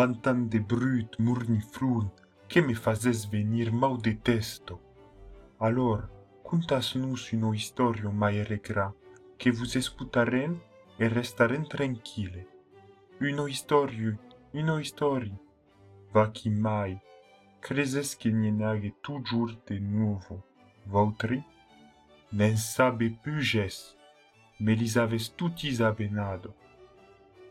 pantan de brut murniflun, que me fazes venir mau detesto. Alors, contas-nous une histoire mai que vous escutarem et restarem tranquille. Une histoire, une histoire. Va qui mai, crezes que n'y toujours de nouveau. Vautri? Nen sabe puges, me lis aves tutis abenado.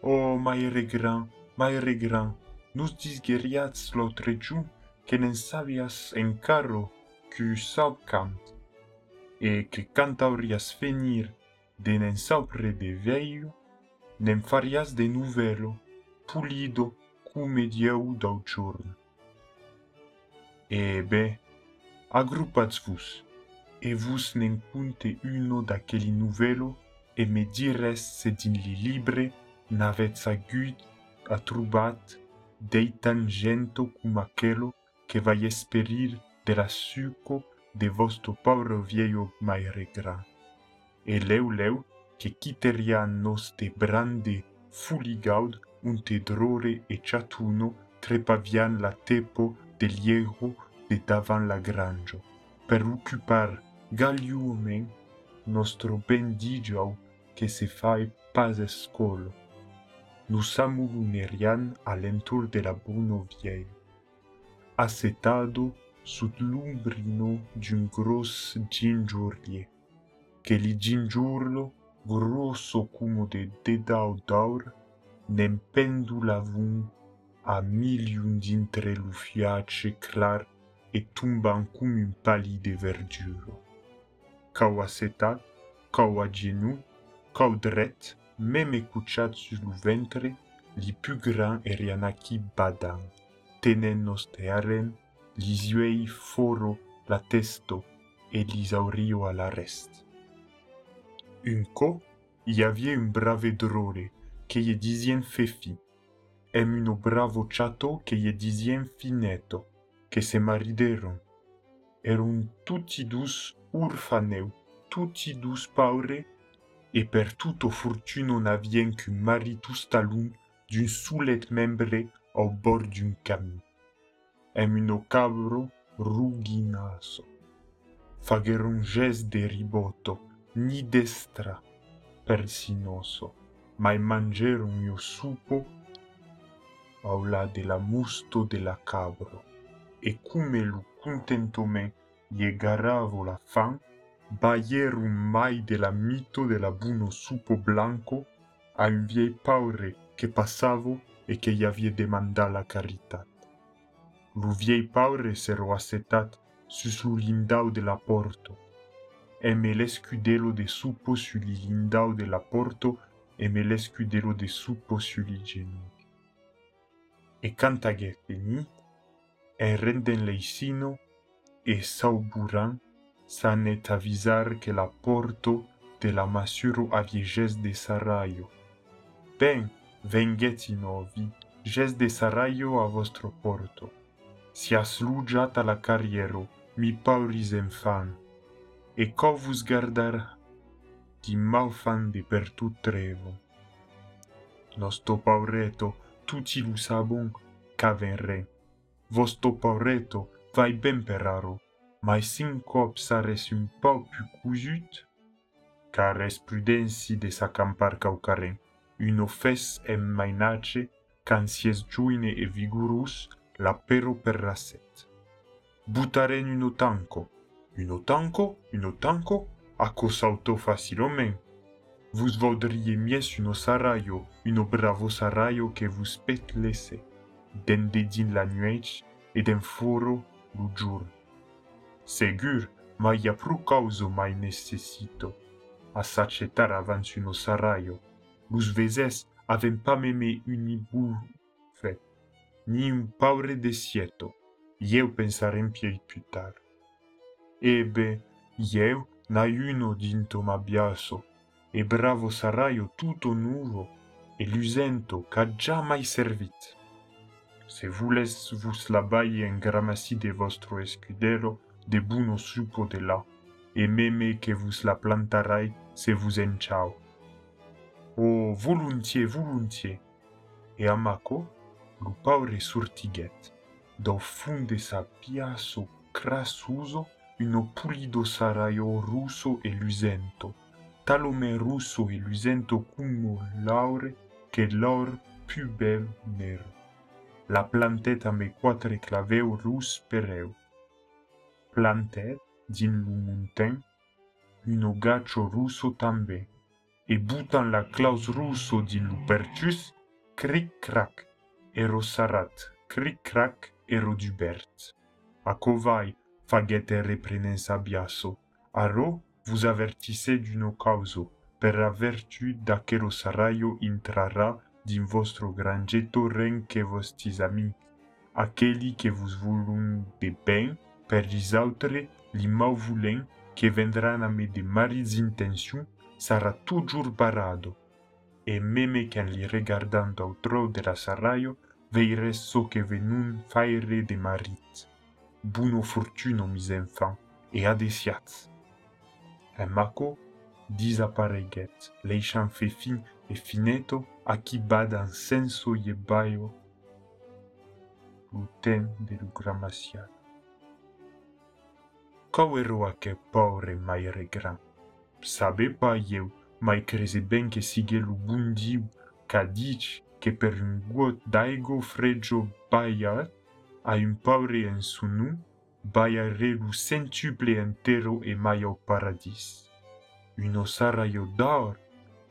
Oh, mai Mairigra, nous disgeriats l'autre que n'en savias en carro que sab cant, et que quand aurias venir de n'en sapre de veio, n'en farias de nouvelo, pulido cum dieu d'autorn. E be, agrupați vus, e vus ne încunte uno d'aqueli nuvelo, e me dires se din li libre n'aveți aguit a trobat dei tan gento com aquelo que vai esperir de la suco de vostro pobre vieio mai regra. E leu leu que quiteria nos de brande fuligaud un tedrore e chatuno trepavian la tepo de liego de davant la granjo. Per occupar galiumen nostro bendigio que se fae pas escolo. Lusamu lunerian alentur de la bono vieille. Assetado sud l'umbrino d'un gros gingiurlie, che li gingiurlo grosso cumo de dedao d'aur nem pendulavum a milium dintre lufiace clar e tumbam cum un pali de verdure. Cau assetat, cau agenu, cau dret, meme cuciat sus lu ventre, li pu gran erianaki badan, tenen nos tearen, li foro la testo e l'isaurio alla rest. Un co, y avait un brave drole, che ye disien fefi, em uno bravo chato che ye disien fineto, che se marideron. Eron tutti dus urfaneu, tutti dus paure, e per tuto fortun on avien qu'un mari tout talun d'un soulet membre au bord d'un cami. Em un cabro ruginaso. Faguer un gest de riboto, ni destra, per sinoso, mai manger un mio supo au la de la musto de la cabro. E cume lo contentome llegaravo la fan, balèron mai de la mito de la buno supo blanco a un viei paure que passavo e que i avi demandat la caritat. Lo viei paure s'èro assetat sus lo lindau de la porto. E me l'escudelo de supo sul li lindau de la porto e me l'escudelo de supo sul li genu. E cant aguè finit, e renden leisino e sauburant ça n'est à visar que la porto de la masuro a vieges de Saraio. Ben, vengheti novi, ges de Saraio a vostro porto. Si as lugiata la carriero, mi pauris enfan, e covus gardar di malfandi per tut trevo. Nosto paureto, tuti lusabon, cavenre. Vosto paureto, vai ben per peraro, mai sin cop sares un pau pu cusut, car es prudensi de sa campar caucaren, un ofes em mainace, can sies giuine e vigurus, la pero per raset. Butaren un otanco, un otanco, un otanco, a cosa auto facilomen. Vous vaudriez mies uno saraio, uno bravo saraio que vous pet lese, den dedin la nuech et den foro lu giorno. Segur, mai ia pru causo mai necessito. A s'accetar avans uno saraio. Lus vezes avem pa meme uni bufe, ni un paure de sieto. Eu pensarem piei più tar. Ebe, eu n'ai uno dinto m'abbiaso, e bravo saraio tutto nuovo, e lusento ca già mai servit. Se voulez vos la baie en gramassi de vostro escudero, de buno supo de la, e meme que vous la plantarai se vous en chao. Oh, volontiers, volontiers. E amaco? lu paure surtiguet, do funde sapiaso crasuso, uno pulido saraio russo e lusento, talome russo e lusento cum laure, che l'or più bel nero. La planteta me quatre claveu rus pereu. Plantet, din lu monten, uno gaccio russo tambe, e butan la claus russo din lu pertus, cric crac, ero sarat, cric crac, ero dubert. A covai, fagete reprenen sabiasso, aro vous avertissez d'une causo, per la vertu d'aquelo saraio intrara din vostro grangetto ren che vostis amics, aqueli que vos volun de ben, per dis autres, li mau volen, que vendran a me de maris intention, sarà toujours barado. E meme qu'en li regardando autro de la saraio, veires so que venun faire de marit. Buno fortuno, mis enfants, e adesiats. En maco, disapareget, leichan fe fin e fineto, a chi bada senso ye baio, luten de che paure mai regran? Sabe pa eu, mai crese ben che sige lu bundiu, ca dic che per un guot d'aigo fregio baia, a un paure en sunu, baiare lu centuple entero e mai au paradis. Uno saraio d'or,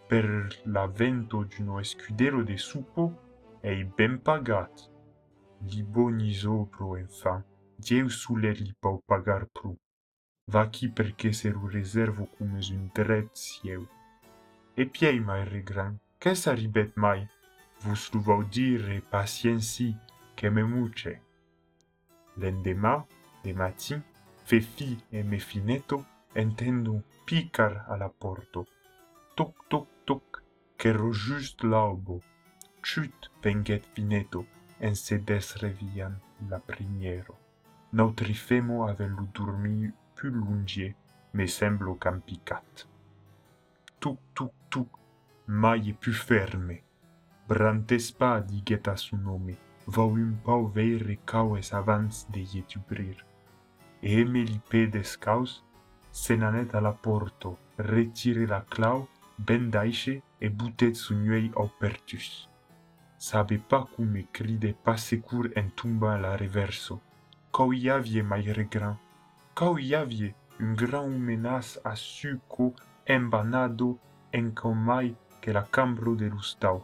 per l'avvento di uno escudero de supo, ei ben pagat. Li boni sopro, enfant, Dieu suler li pau pagar pru. vaquí perquè se lo reservo com es un dret sieu. E piei mai regran, qu’ s’arribèt mai? Vos lo vau dire e paciensi que me muche. L’endemà, de matin, fe fi e me fineto entendo picar a la porto. Toc, toc, toc, qu’èro just l’albo. Chut venguèt fineto en se desrevian la primièro. Nautrifemo avè lo dormiu più lungie, me semblo campicat. Tuc, tuc, tuc, mai e più ferme. Brantespa diget a su nome, vau un pau veire caues avans de ietubrir. E me li pedes caus, se nanet la porto, retire la clau, ben daiche e butet su nuei au pertus. Sabe pas cum e cride pas secur en tumba la reverso. Cau iavie mai regran. Cau iavie un gran menas a suco embanado en mai que la cambro de lustau.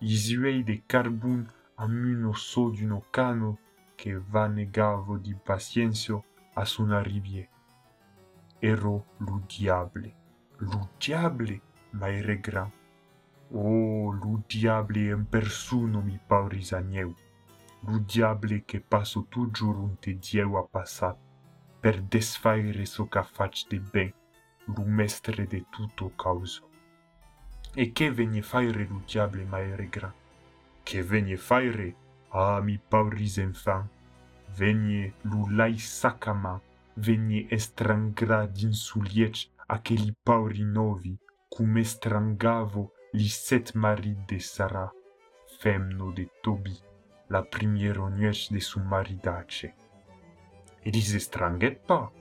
Isuei de carbun amuno so d'uno cano che va negavo di paciencio a son arrivie. Ero lu diable. Lu diable mai regran. Oh, lu diable en persuno mi pauris agneu. Lu diable che passo toujours unte Dieu a passat, per desfaire so ca fac de ben, lu mestre de tutto causo. E che venie faire lu diable mai regran? Che venie faire? Ah, mi pauris enfant. Venie lu lai sacama, venie estrangra din suliec aqueli pauri novi, cum estrangavo li set marit de Sara, femno de Tobi, la primiero nuec de su maridace. Elis estranguèt pas.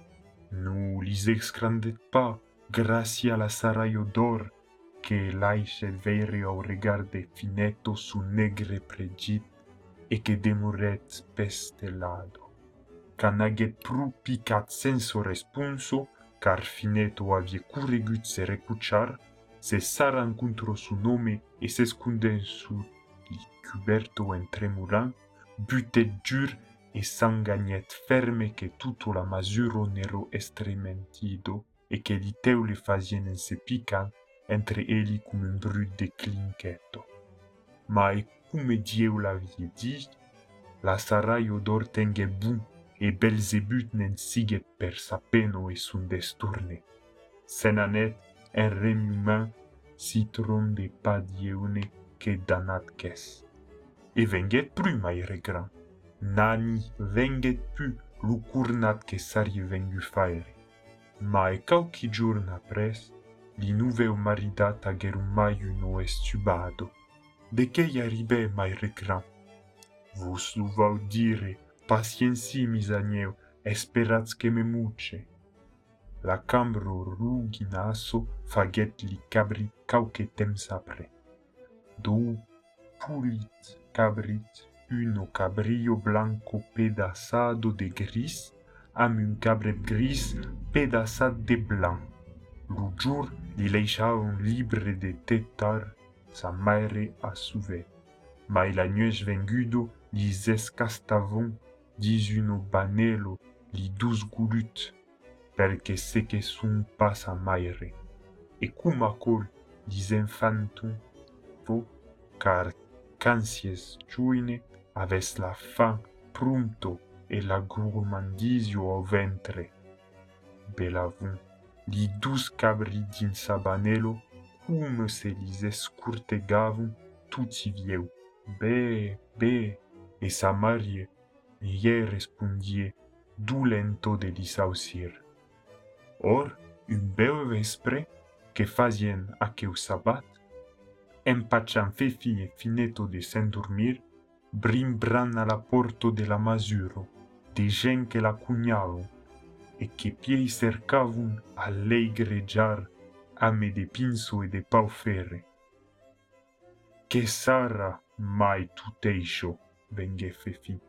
Non lis escrandèt pas gracia a la sarai odor que l'aixe veire au regard de fineto su negre pregit e que demorèt pestelado. Can aguèt pru picat senso responso, car fineto avie corregut se recuchar, se sara encontro su nome e s'escondè en su li cuberto en tremolant, butèt jur que e s'enganèt ferme que tuto la masuro nero estrementido e que li teu li fasien en se pican entre eli cum un brut de clinqueto. Ma e cum dieu la vie dit, la sarai odor tenge bon e Belzebut n'en siguet per sa peno e son destourne. Se n'anet en remiumen citron de pa dieune que danat qu'es. E venguet plus mai regrant. Nani venget pu lu curnat che sari vengu faire. Ma e cauchi giorn apres, li nuveo maridat agerum mai uno estubado. De che i arribe mai regran? Vos lo vau dire, pacienci misaneu, esperats che me muce. La cambro ruginaso faget li cabrit cauque temps apre. Do pulit cabrit uno cabrio blanco pedazado de gris am un cabret gris pedazat de blanc. Lo jour li un libre de tetar sa mare a suvet. Mai la nuez vengudo li escastavon dis uno banelo li dus gulut perché se che sun pas a maire. E cum acol dis infantum vo car cansies giuine avès la fan prompto e la gourmandizio au ventre. Belavon, li dus cabri din sa banelo, cum se li escurtegavon tutti vieu. Be, be, e sa marie, ie respondie, du lento de li sausir. Or, un beu vespre, che fazien aqueu sabat, empachan fe fine fineto de sen dormir, brimbran alla porto della masuro di gen che la cugnavo e che piei cercavun a lei greggiar ame de pinso e de pauferre. Che sarà mai tuteixo, venghe fefi,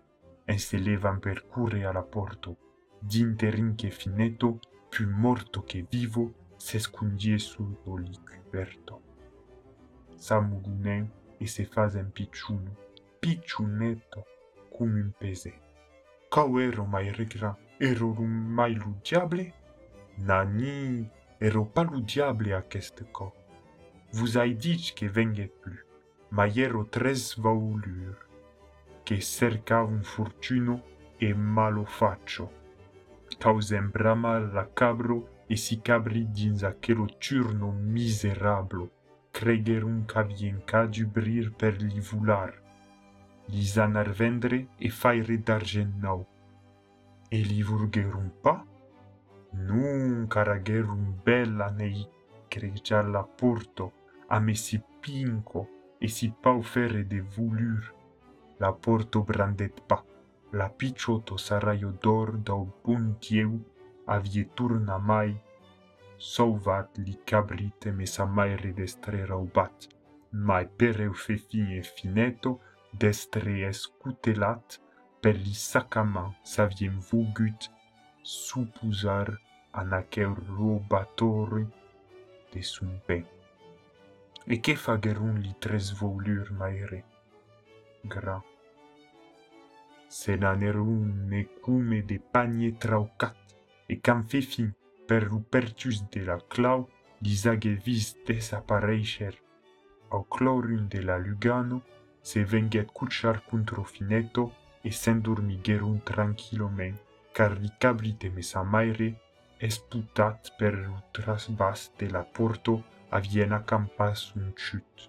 e se levan per cure alla porto, d'interin che fineto, più morto che vivo, se scundie sul liquiverto. Samugunen e se fazen picciuno, picciunetto, cum un pese. Cau ero mai regra, ero mai lu diable? Nani, ero pas lu diable aquest co. Vous ai dit que venget plus, ma ero tres vaulur, che cerca un fortuno e malo faccio. Causem brama la cabro e si cabri dins aquelo turno miserablo, cregerum c'avien cadu brir per li vular, anar vendre e faire d'argent nau. E li vulguèron pas? Non caraguèron bel anei creja la porto a me si pinco e si pau ferre de volur. La porto brandèt pas. La pichoto saraio d'or dau bon tieu avie turna mai. Sauvat li cabrite me sa mai redestrera o bat. Mai pereu fe fin e fineto, d'estre escutelat per li sacament s'avien vogut supposar en aquel robatori de son pe. E que fagueron li tres volur maire? Gra. Se n'anèron ne cume de panier traucat e quand fe fin per lo pertus de la clau li hagué vist desapareixer au clorun de la Lugano se vengi ad cucciar contro Finetto e s'endormigher un tranquillo men, car ricabrite mesamaire è sputat per il trasbas la porto a viena campas un chut.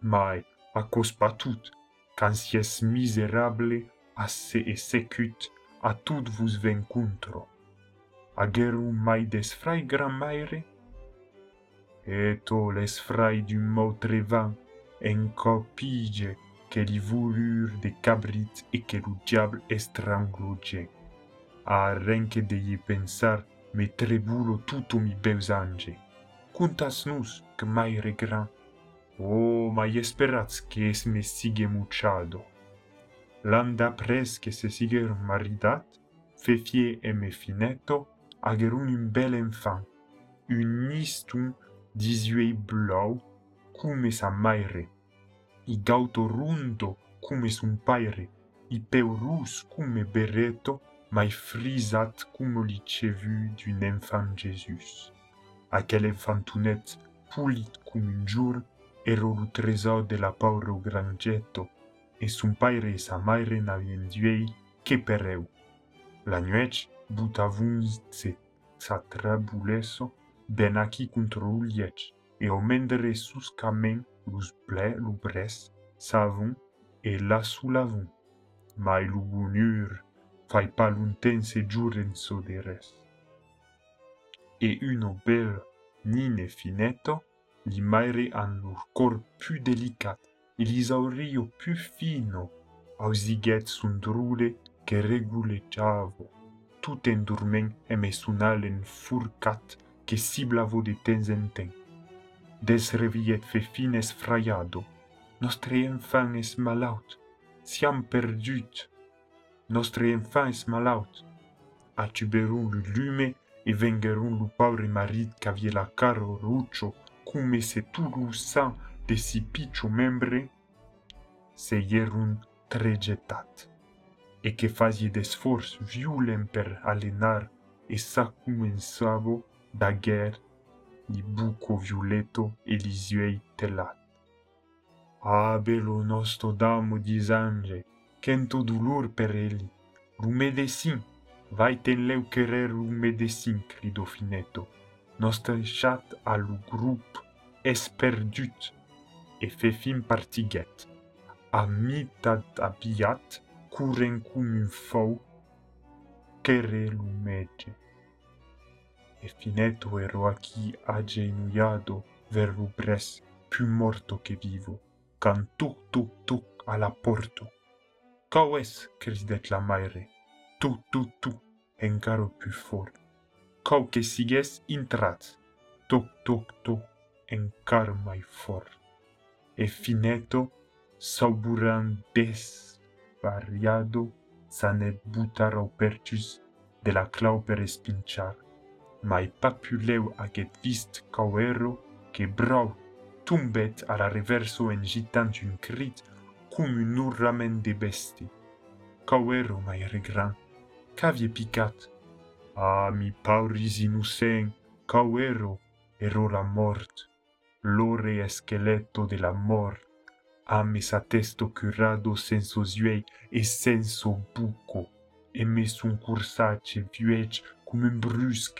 Mai, a cos patut, cansies miserable asse e secut, a tut vus ven contro. Agerum mai des frai grammaire? Et o les frai du mot trevant, encopige que li voulurent de cabrit e que lo diable estrangluje. A renque de y pensar, me trebulo tutto mi beusange. Contas Cuntas nus, que mai regran. Oh, mai esperats que es me sigue muchado. Landa pres que se sigue maridat, fefie e me fineto, agerun un bel enfant. Un nistum disuei blau, come sa maire, i gauto runto come sun paire, i peu rus come berreto, mai frisat come licevu d'un enfant Jesus. Aquel enfantunet, pulit come un giur, ero lo tresor de la paura o grangetto, e sun paire e sa maire n'avien duei che per eu. La nuec butavunze sa trabulesso, ben aqui contro l'iec. E omendere sus camen lus lubres, savon, e la sulavon. Mai lu bonur, fai pas lunten se giuren so de res. E uno bel nine fineto, li maire an lur cor più delicat, e li saurio più fino, ausiguet sunt rule che reguleggiavo, tout en dorment e me sunal en furcat che siblavo de temps en temps. desrevièt fe fines fraiado. Nostre enfant es malaut, siam perdut. Nostre enfant es malaut. A tuberon lu lume e vengeron lu pauvre marit qu'avie la caro rucho, cum se tu lu sang de si picho membre, se hierun tregetat. E que fasie d'esforç violent per alenar e sa cum en savo da guerre di buco violetto e Violeto Elisiei Telat. Ah, belo nostro damo di disange, quento dulor per eli. Rumedecim, vai ten leu querer rumedecim, crido fineto. Nostre chat al grup es perdut, e fefim partiget. Amitat abiat, curencum fau, querelumege e fineto eroachi agenuiado verrubres più morto che vivo can tu tu tuc alla porto. Coes cridet la maire tu tu tu encaro più for. Co che siges intrat toc toc toc encaro mai for. E fineto sauburandes variado sanet butaro pertus de la clau per espinchar Mai papuleu aget vist cauero, che brau tumbet a la reverso en gitant un crit cum un urramen de besti. Cauero mai regran, cavie picat. Ah, mi pauris innocent, cauero ero la mort, l'ore esqueleto de la mort. A me sa testo curado senso zuei e senso buco, e me sun cursace viuec cum un brusc,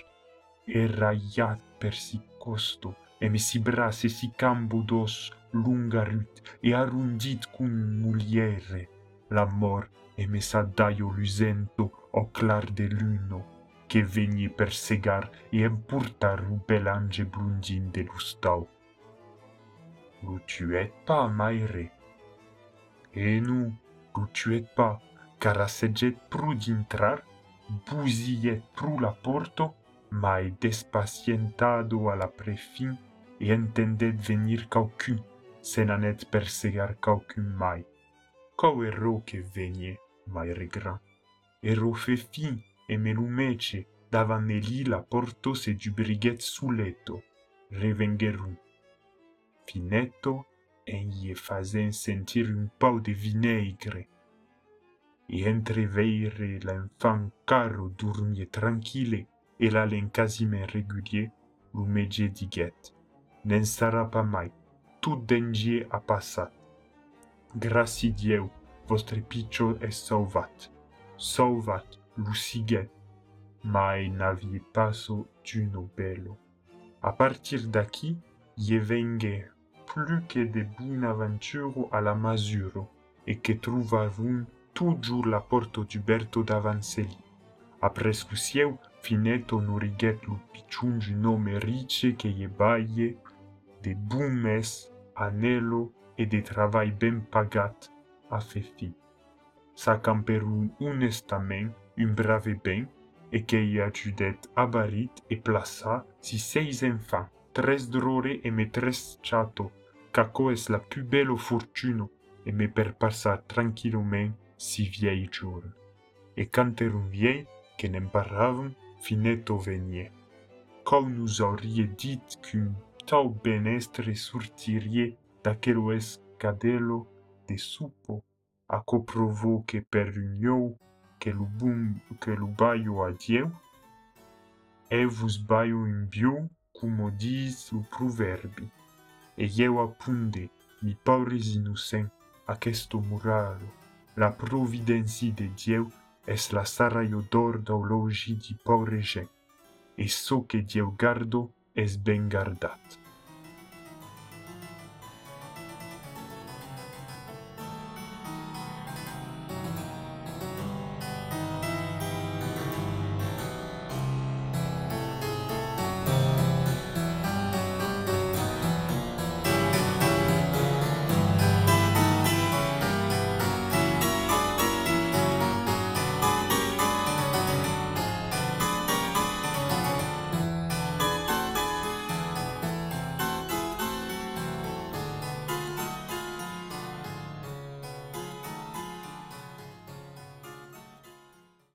erraiat per si costo, emissibras si cambudos lungarut et arrundit cum muliere, e me emessadaio lusento o clar de luno, che vegni per segar et empurtar rubelange blundin de lustau. Lutuet pas, maire. Et nous, lutuet pa, cara seget prud intrar, busiet pru la porto, mai despacientado a la prefin, e entendet venir caucun, se nanet per segar caucun mai. Cau ero che venie, mai regran. Ero fe fin, e me lumece, davan la porto se du briguet su letto, revengerum. Finetto, en ie fazen sentir un pau de vinaigre. E entreveire l'enfant caro dormie tranquille, e la len quasiment régulier, lumege diguet. Nen sarà pas mai, tout dengie a passat. Graci Dieu, vostre piccio est sauvat. Sauvat, luciguet, mai n'aviez passo d'uno bello. A partir d'aquí, ie vengue plus que de Buonaventuro a la Masuro, e che trovarum toujours la porto d'Uberto d'Avancelli. Apres lusieu, Finetto nuriguet lu picciungi nome rice che ie baie, de bon mes, anelo e de travail ben pagat a fe fi. Sa camperum honestament un brave ben, e che i ajudet abarit e plaça si seis enfants, tres drore e me tres chato, caco es la più bello fortuno, e me per passar si viei gior. E canterum viei, che nem Finetto venie. Com nous aurie dit qu'un tau benestre sortirie d'aquello escadello de supo, a coprovo que bum que lu baio a Dieu, e vos baio in bio, como dis lu proverbi, e eu apunde, mi pauris innocent, aquesto muraro, la providenci de Dieu la saraio d'or d'aulogi di paure gent, e so che Dieu gardo es ben gardat.